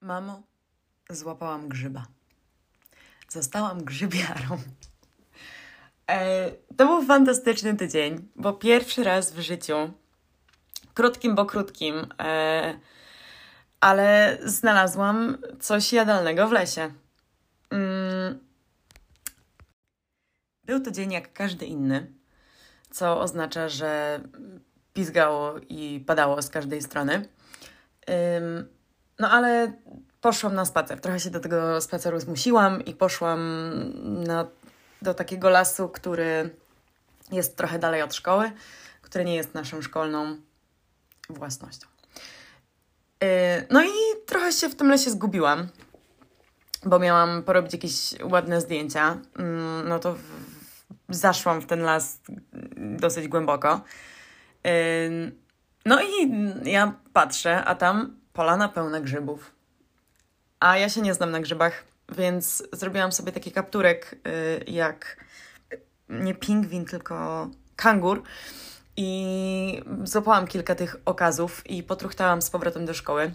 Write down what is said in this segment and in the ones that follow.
Mamo, złapałam grzyba. Zostałam grzybiarą. E, to był fantastyczny tydzień, bo pierwszy raz w życiu, krótkim, bo krótkim, e, ale znalazłam coś jadalnego w lesie. Mm. Był to dzień jak każdy inny, co oznacza, że pizgało i padało z każdej strony. No ale poszłam na spacer. Trochę się do tego spaceru zmusiłam i poszłam na, do takiego lasu, który jest trochę dalej od szkoły, który nie jest naszą szkolną własnością. Yy, no i trochę się w tym lesie zgubiłam, bo miałam porobić jakieś ładne zdjęcia. Yy, no to zaszłam w ten las dosyć głęboko. Yy, no i ja patrzę, a tam polana pełna grzybów. A ja się nie znam na grzybach, więc zrobiłam sobie taki kapturek yy, jak nie pingwin, tylko kangur. I złapałam kilka tych okazów i potruchtałam z powrotem do szkoły.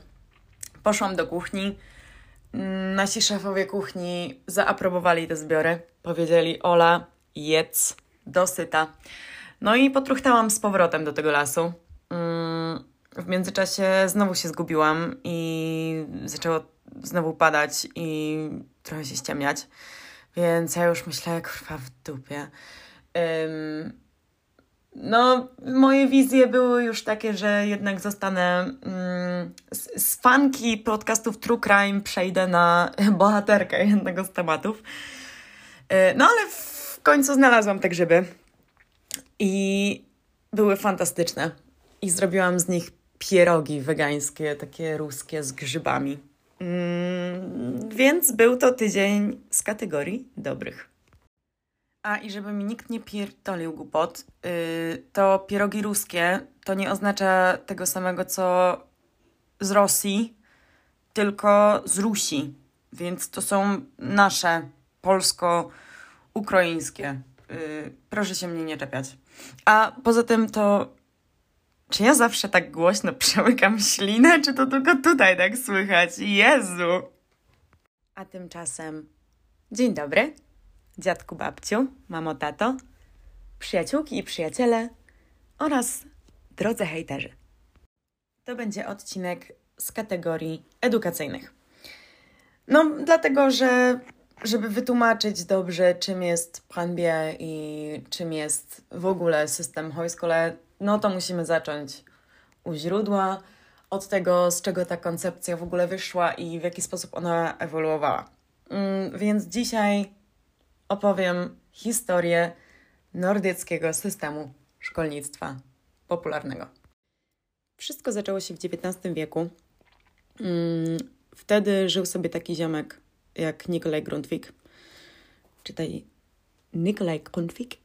Poszłam do kuchni. Nasi szefowie kuchni zaaprobowali te zbiory. Powiedzieli: Ola, jedz, dosyta. No i potruchtałam z powrotem do tego lasu. W międzyczasie znowu się zgubiłam i zaczęło znowu padać i trochę się ściemniać. Więc ja już myślę, kurwa, w dupie. Um, no, moje wizje były już takie, że jednak zostanę um, z, z fanki podcastów True Crime przejdę na bohaterkę jednego z tematów. E, no, ale w końcu znalazłam te grzyby i były fantastyczne. I zrobiłam z nich pierogi wegańskie, takie ruskie z grzybami. Więc był to tydzień z kategorii dobrych. A i żeby mi nikt nie pierdolił głupot, yy, to pierogi ruskie to nie oznacza tego samego co z Rosji, tylko z Rusi. Więc to są nasze polsko-ukraińskie. Yy, proszę się mnie nie czepiać. A poza tym to czy ja zawsze tak głośno przełykam ślinę, czy to tylko tutaj tak słychać? Jezu! A tymczasem dzień dobry, dziadku, babciu, mamo, tato, przyjaciółki i przyjaciele oraz drodzy hejterzy. To będzie odcinek z kategorii edukacyjnych. No, dlatego, że żeby wytłumaczyć dobrze, czym jest Plan B i czym jest w ogóle system Hojskole, no to musimy zacząć u źródła, od tego, z czego ta koncepcja w ogóle wyszła i w jaki sposób ona ewoluowała. Mm, więc dzisiaj opowiem historię nordyckiego systemu szkolnictwa popularnego. Wszystko zaczęło się w XIX wieku. Mm, wtedy żył sobie taki ziomek jak Nikolaj Grundtvig. Czytaj Nikolaj Grundtvig.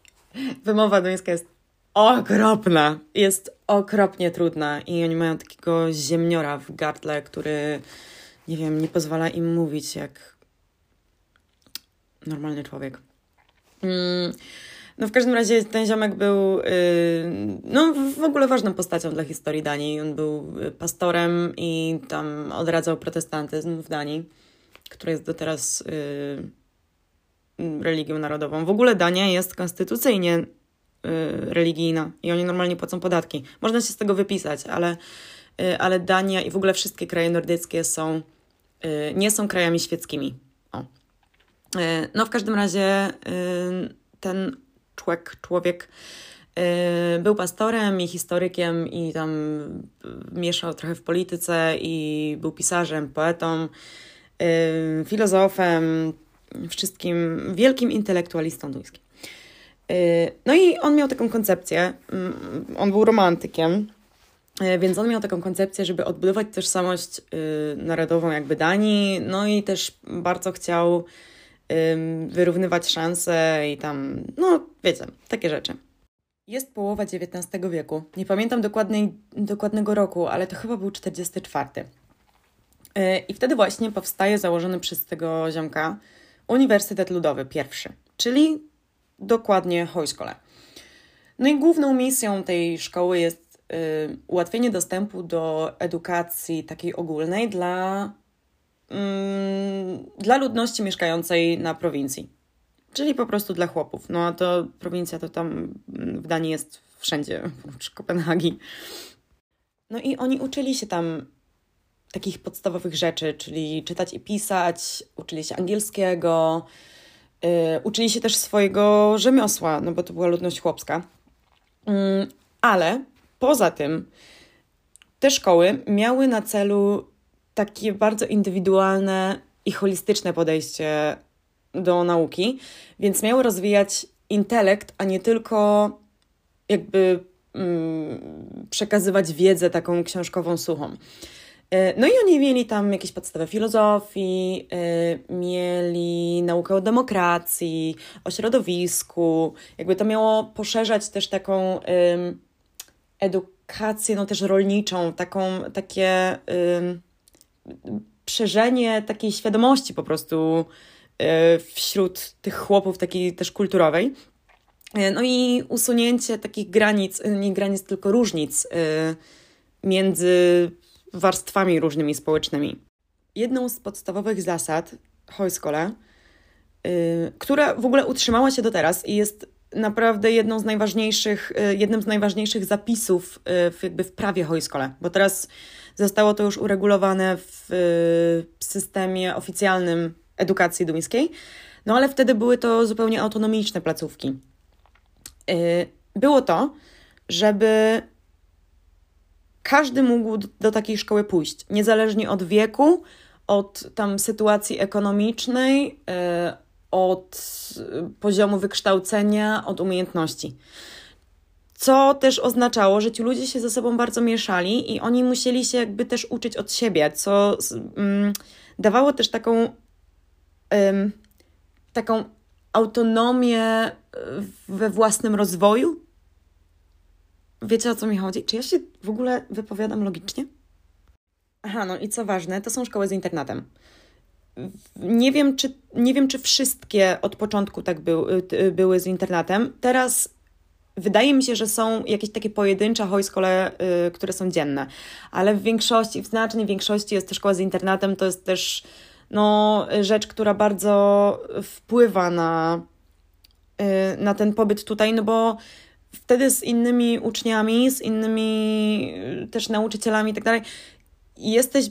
Wymowa duńska jest okropna. Jest okropnie trudna i oni mają takiego ziemniora w gardle, który, nie wiem, nie pozwala im mówić jak normalny człowiek. Mm. No w każdym razie ten ziomek był yy, no, w ogóle ważną postacią dla historii Danii. On był y, pastorem i tam odradzał protestantyzm w Danii, który jest do teraz yy, religią narodową. W ogóle Dania jest konstytucyjnie Y, religijna i oni normalnie płacą podatki. Można się z tego wypisać, ale, y, ale Dania i w ogóle wszystkie kraje nordyckie są, y, nie są krajami świeckimi. O. No w każdym razie ten człowiek, człowiek był pastorem i historykiem i tam mieszał trochę w polityce i był pisarzem, poetą, filozofem, wszystkim wielkim intelektualistą duńskim. Y, no i on miał taką koncepcję, mm, on był romantykiem, y, więc on miał taką koncepcję, żeby odbudować tożsamość y, narodową jakby Danii, no i też bardzo chciał wyrównywać szanse i tam, no wiecie, takie rzeczy. Jest połowa XIX wieku. Nie pamiętam dokładnej, dokładnego roku, ale to chyba był 44. I wtedy właśnie powstaje założony przez tego ziomka Uniwersytet Ludowy, pierwszy, czyli dokładnie Hojskole. No i główną misją tej szkoły jest y, ułatwienie dostępu do edukacji takiej ogólnej dla, mm, dla ludności mieszkającej na prowincji. Czyli po prostu dla chłopów. No a to prowincja to tam w Danii jest wszędzie, oprócz Kopenhagi. No i oni uczyli się tam takich podstawowych rzeczy, czyli czytać i pisać, uczyli się angielskiego, uczyli się też swojego rzemiosła, no bo to była ludność chłopska. Yy, ale poza tym te szkoły miały na celu takie bardzo indywidualne i holistyczne podejście do nauki, więc miały rozwijać intelekt, a nie tylko jakby mm, przekazywać wiedzę taką książkową, suchą. E, no i oni mieli tam jakieś podstawy filozofii, yy, mieli naukę o demokracji, o środowisku. Jakby to miało poszerzać też taką edukację, no też rolniczą, taką, takie szerzenie takiej świadomości po prostu wśród tych chłopów, takiej też kulturowej. No i usunięcie takich granic, nie granic, tylko różnic między warstwami różnymi społecznymi. Jedną z podstawowych zasad Hojskole, yy, która w ogóle utrzymała się do teraz i jest naprawdę jedną z najważniejszych, yy, jednym z najważniejszych zapisów yy, w, jakby w prawie Hojskole, bo teraz zostało to już uregulowane w y, systemie oficjalnym edukacji duńskiej, no ale wtedy były to zupełnie autonomiczne placówki. Y, było to, żeby każdy mógł do, takiej szkoły pójść, niezależnie od wieku, od tam sytuacji ekonomicznej, yy, od poziomu wykształcenia, od umiejętności. Co też oznaczało, że ci ludzie się ze sobą bardzo mieszali i oni musieli się jakby też uczyć od siebie, co mm, dawało też taką, taką autonomię we własnym rozwoju, Wiecie o co mi chodzi? Czy ja się w ogóle wypowiadam logicznie? Aha, no i co ważne, to są szkoły z internatem. Nie wiem, czy, nie wiem, czy wszystkie od początku tak był, były z internatem. Teraz wydaje mi się, że są jakieś takie pojedyncze hojskole, yy, które są dzienne, ale w większości, w znacznej większości jest to szkoła z internatem. To jest też no, rzecz, która bardzo wpływa na, yy, na ten pobyt tutaj, no bo wtedy z innymi uczniami, z innymi y, też nauczycielami i tak dalej, jesteś,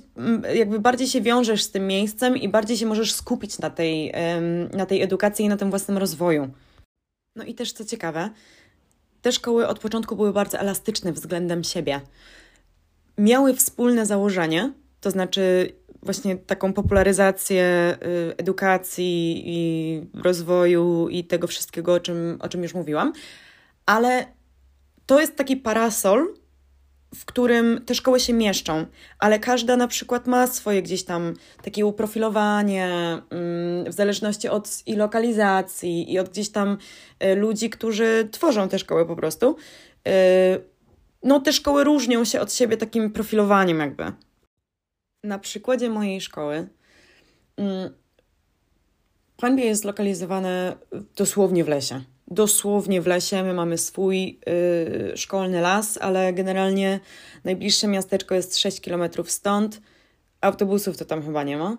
jakby bardziej się wiążesz z tym miejscem i bardziej się możesz skupić na tej, na tej edukacji i na tym własnym rozwoju. No i też co ciekawe, te szkoły od początku były bardzo elastyczne względem siebie. Miały wspólne założenie, to znaczy właśnie taką popularyzację y, edukacji i rozwoju i tego wszystkiego, o czym, o czym już mówiłam, ale to jest taki parasol, w którym te szkoły się mieszczą, ale każda na przykład ma swoje gdzieś tam takie uprofilowanie mm, w zależności od i lokalizacji i od gdzieś tam y, ludzi, którzy tworzą te szkoły po prostu. Y, no, te szkoły różnią się od siebie takim profilowaniem, jakby. Na przykładzie mojej szkoły. Planbie jest zlokalizowane dosłownie w lesie dosłownie w lesie. My mamy swój y, szkolny las, ale generalnie najbliższe miasteczko jest 6 km stąd. Autobusów to tam chyba nie ma.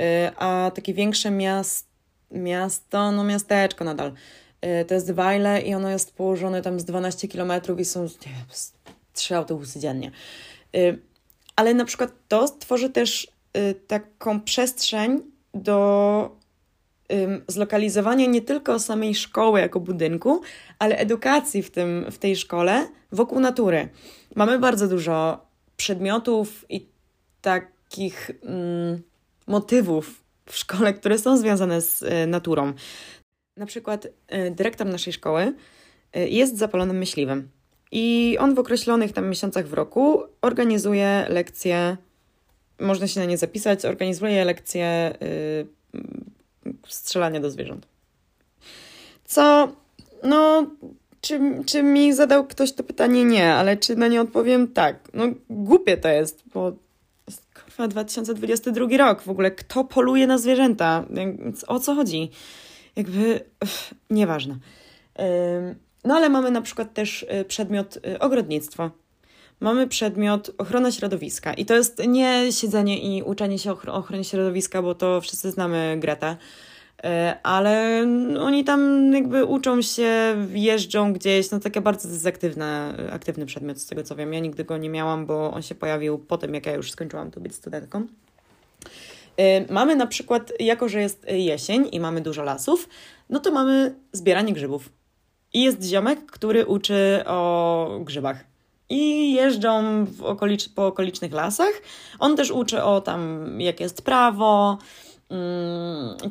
Y, a takie większe miast, miasto, no miasteczko nadal, y, to jest Wajle i ono jest położone tam z 12 km i są trzy autobusy dziennie. Y, ale na przykład to tworzy też y, taką przestrzeń do zlokalizowanie nie tylko samej szkoły jako budynku, ale edukacji w, tym, w tej szkole wokół natury. Mamy bardzo dużo przedmiotów i takich mm, motywów w szkole, które są związane z y, naturą. Na przykład y, dyrektor naszej szkoły y, jest zapalonym myśliwym i on w określonych tam miesiącach w roku organizuje lekcje, można się na nie zapisać, organizuje lekcje strzelania do zwierząt. Co, no, czy, czy mi zadał ktoś to pytanie? Nie, ale czy na nie odpowiem? Tak. No, głupie to jest, bo jest kurwa 2022 rok. W ogóle kto poluje na zwierzęta? O co chodzi? Jakby, uff, nieważne. No ale mamy na przykład też y, przedmiot y, ogrodnictwo. mamy przedmiot ochrona środowiska. I to jest nie siedzenie i uczenie się o ochronie środowiska, bo to wszyscy znamy Gretę, e, ale oni tam jakby uczą się, jeżdżą gdzieś, no takie bardzo to aktywne, aktywny przedmiot z tego co wiem. Ja nigdy go nie miałam, bo on się pojawił po tym, jak ja już skończyłam tu być studentką. E, mamy na przykład, jako że jest jesień i mamy dużo lasów, no to mamy zbieranie grzybów. I jest ziomek, który uczy o grzybach. I jeżdżą w po okolicznych lasach. On też uczy o tam, jakie jest prawo,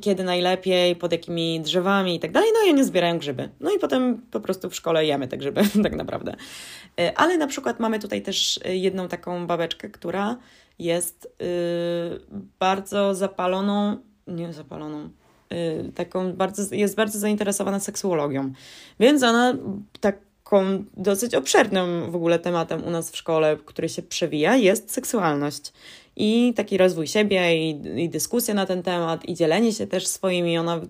kiedy najlepiej, pod jakimi drzewami i tak dalej. No i oni zbierają grzyby. No i potem po prostu w szkole jemy te grzyby, tak naprawdę. E, ale na przykład mamy tutaj też jedną taką babeczkę, która jest yy, bardzo zapaloną, nie zapaloną, Y, taką bardzo, jest bardzo zainteresowana seksuologią. Więc ona taką dosyć obszernym w ogóle tematem u nas w szkole, który się przewija, jest seksualność. I taki rozwój siebie, i, i na ten temat, i dzielenie się też swoimi. Ona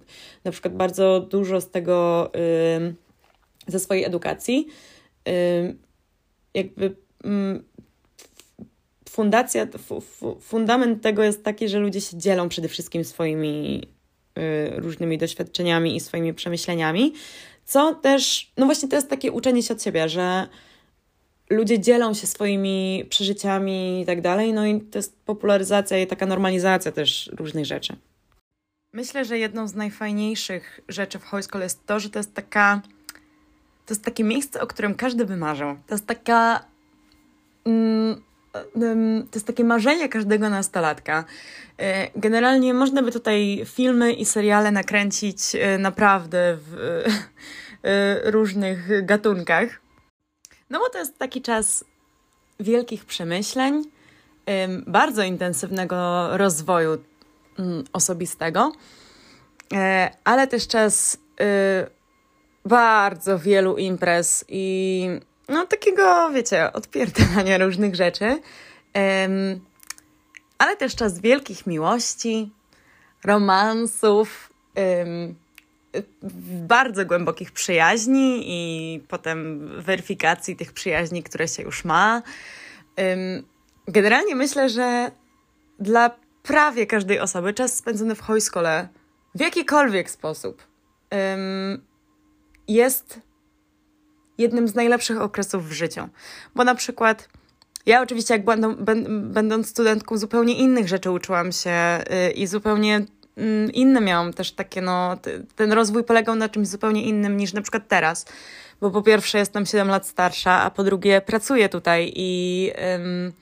na przykład bardzo dużo z tego, ze swojej edukacji, jakby y, fundacja, fundament tego jest taki, że ludzie się dzielą przede wszystkim swoimi Y, różnymi doświadczeniami i swoimi przemyśleniami, co też, no właśnie to jest takie uczenie się od siebie, że ludzie dzielą się swoimi przeżyciami i tak dalej, no i to jest popularyzacja i taka normalizacja też różnych rzeczy. Myślę, że jedną z najfajniejszych rzeczy w High School jest to, że to jest taka to jest takie miejsce, o którym każdy by marzył. To jest taka mm, to jest takie marzenie każdego nastolatka. E, generalnie można by tutaj filmy i seriale nakręcić e, naprawdę w e, różnych gatunkach. No bo to jest taki czas wielkich przemyśleń, bardzo intensywnego rozwoju mm, osobistego, ale też czas bardzo wielu imprez i no takiego, wiecie, odpierdania różnych rzeczy, ale też czas wielkich miłości, romansów, bardzo głębokich przyjaźni i potem weryfikacji tych przyjaźni, które się już ma. Generalnie myślę, że dla prawie każdej osoby czas spędzony w hojskole w jakikolwiek sposób jest jednym z najlepszych okresów w życiu. Bo na przykład ja oczywiście, jak będą, będąc studentką, zupełnie innych rzeczy uczyłam się yy, i zupełnie inne miałam też takie, no, ten rozwój polegał na czymś zupełnie innym niż na przykład teraz. Bo po pierwsze jestem 7 lat starsza, a po drugie pracuję tutaj i yy,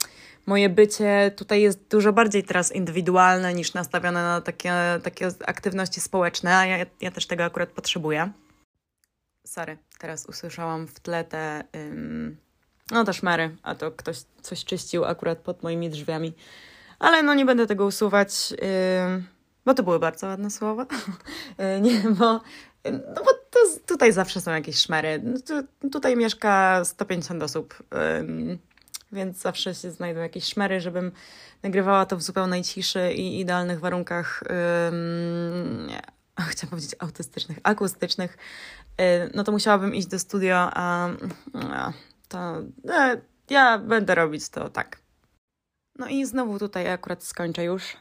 moje bycie tutaj jest dużo bardziej teraz indywidualne niż nastawione na takie, takie aktywności społeczne, a ja, ja też tego akurat potrzebuję. Sorry, teraz usłyszałam w tle te. Ym, no też Mary, a to ktoś coś czyścił akurat pod moimi drzwiami. Ale no nie będę tego usuwać, yy, bo to były bardzo ładne słowa. yy, nie, bo, no bo to, tutaj zawsze są jakieś szmery. No tu, tutaj mieszka 150 osób, więc zawsze się znajdą jakieś szmery, żebym nagrywała to w zupełnej ciszy i idealnych warunkach. chciałam powiedzieć autystycznych, akustycznych, Y, no to musiałabym iść do studia, a, a to e, ja będę robić to tak. No i znowu tutaj akurat skończę już,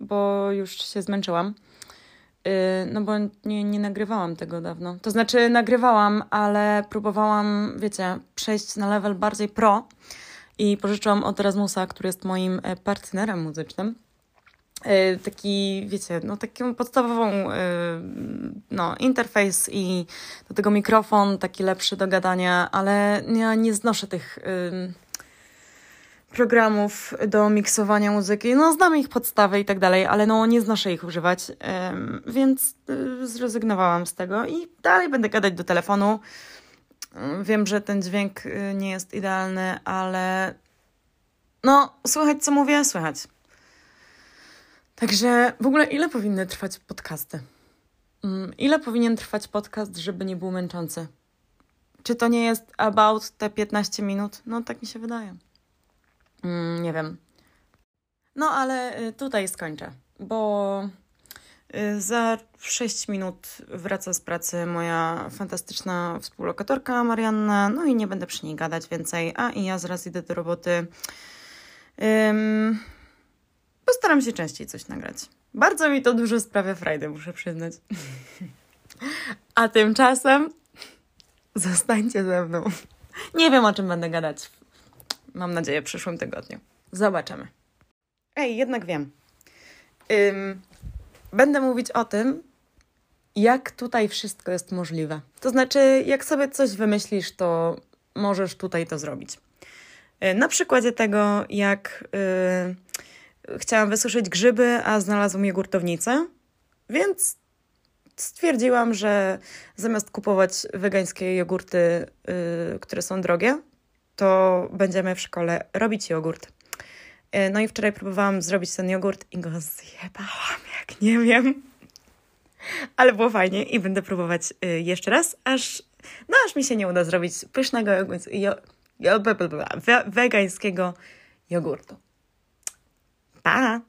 bo już się zmęczyłam. Y, no bo nie, nie nagrywałam tego dawno. To znaczy nagrywałam, ale próbowałam, wiecie, przejść na level bardziej pro i pożyczyłam od Erasmusa, który jest moim e, partnerem muzycznym E, taki, wiecie, no taką podstawową e, no, interfejs i do tego mikrofon taki lepszy do gadania, ale ja nie znoszę tych programów do miksowania muzyki. No znam ich podstawy i tak dalej, ale no nie znoszę ich używać, więc zrezygnowałam z tego i dalej będę gadać do telefonu. Wiem, że ten dźwięk nie jest idealny, ale no słychać co mówię? Słychać. Także w ogóle ile powinny trwać podcasty? Mm, ile powinien trwać podcast, żeby nie był męczący? Czy to nie jest about te 15 minut? No tak mi się wydaje. Mm, nie wiem. No ale y, tutaj skończę, bo Y, za 6 minut wraca z pracy moja fantastyczna współlokatorka Marianna, no i nie będę przy niej gadać więcej, a i ja zaraz idę do roboty. Um, postaram się częściej coś nagrać. Bardzo mi to dużo sprawia frajdę, muszę przyznać. A tymczasem zostańcie ze mną. Nie wiem, o czym będę gadać. Mam nadzieję w przyszłym tygodniu. Zobaczymy. Ej, jednak wiem. Um, będę mówić o tym, jak tutaj wszystko jest możliwe. To znaczy, jak sobie coś wymyślisz, to możesz tutaj to zrobić. Y, na przykładzie tego, jak yy, chciałam wysuszyć grzyby, a znalazłam jogurtownicę, więc stwierdziłam, że zamiast kupować wegańskie jogurty, yy, które są drogie, to będziemy w szkole robić jogurt. Yy, no i wczoraj próbowałam zrobić ten jogurt i go zjebałam, jak nie wiem. Ale było fajnie i będę próbować yy, jeszcze raz, aż, no, aż mi się nie uda zrobić pysznego jo, wegańskiego jogurtu. Pa!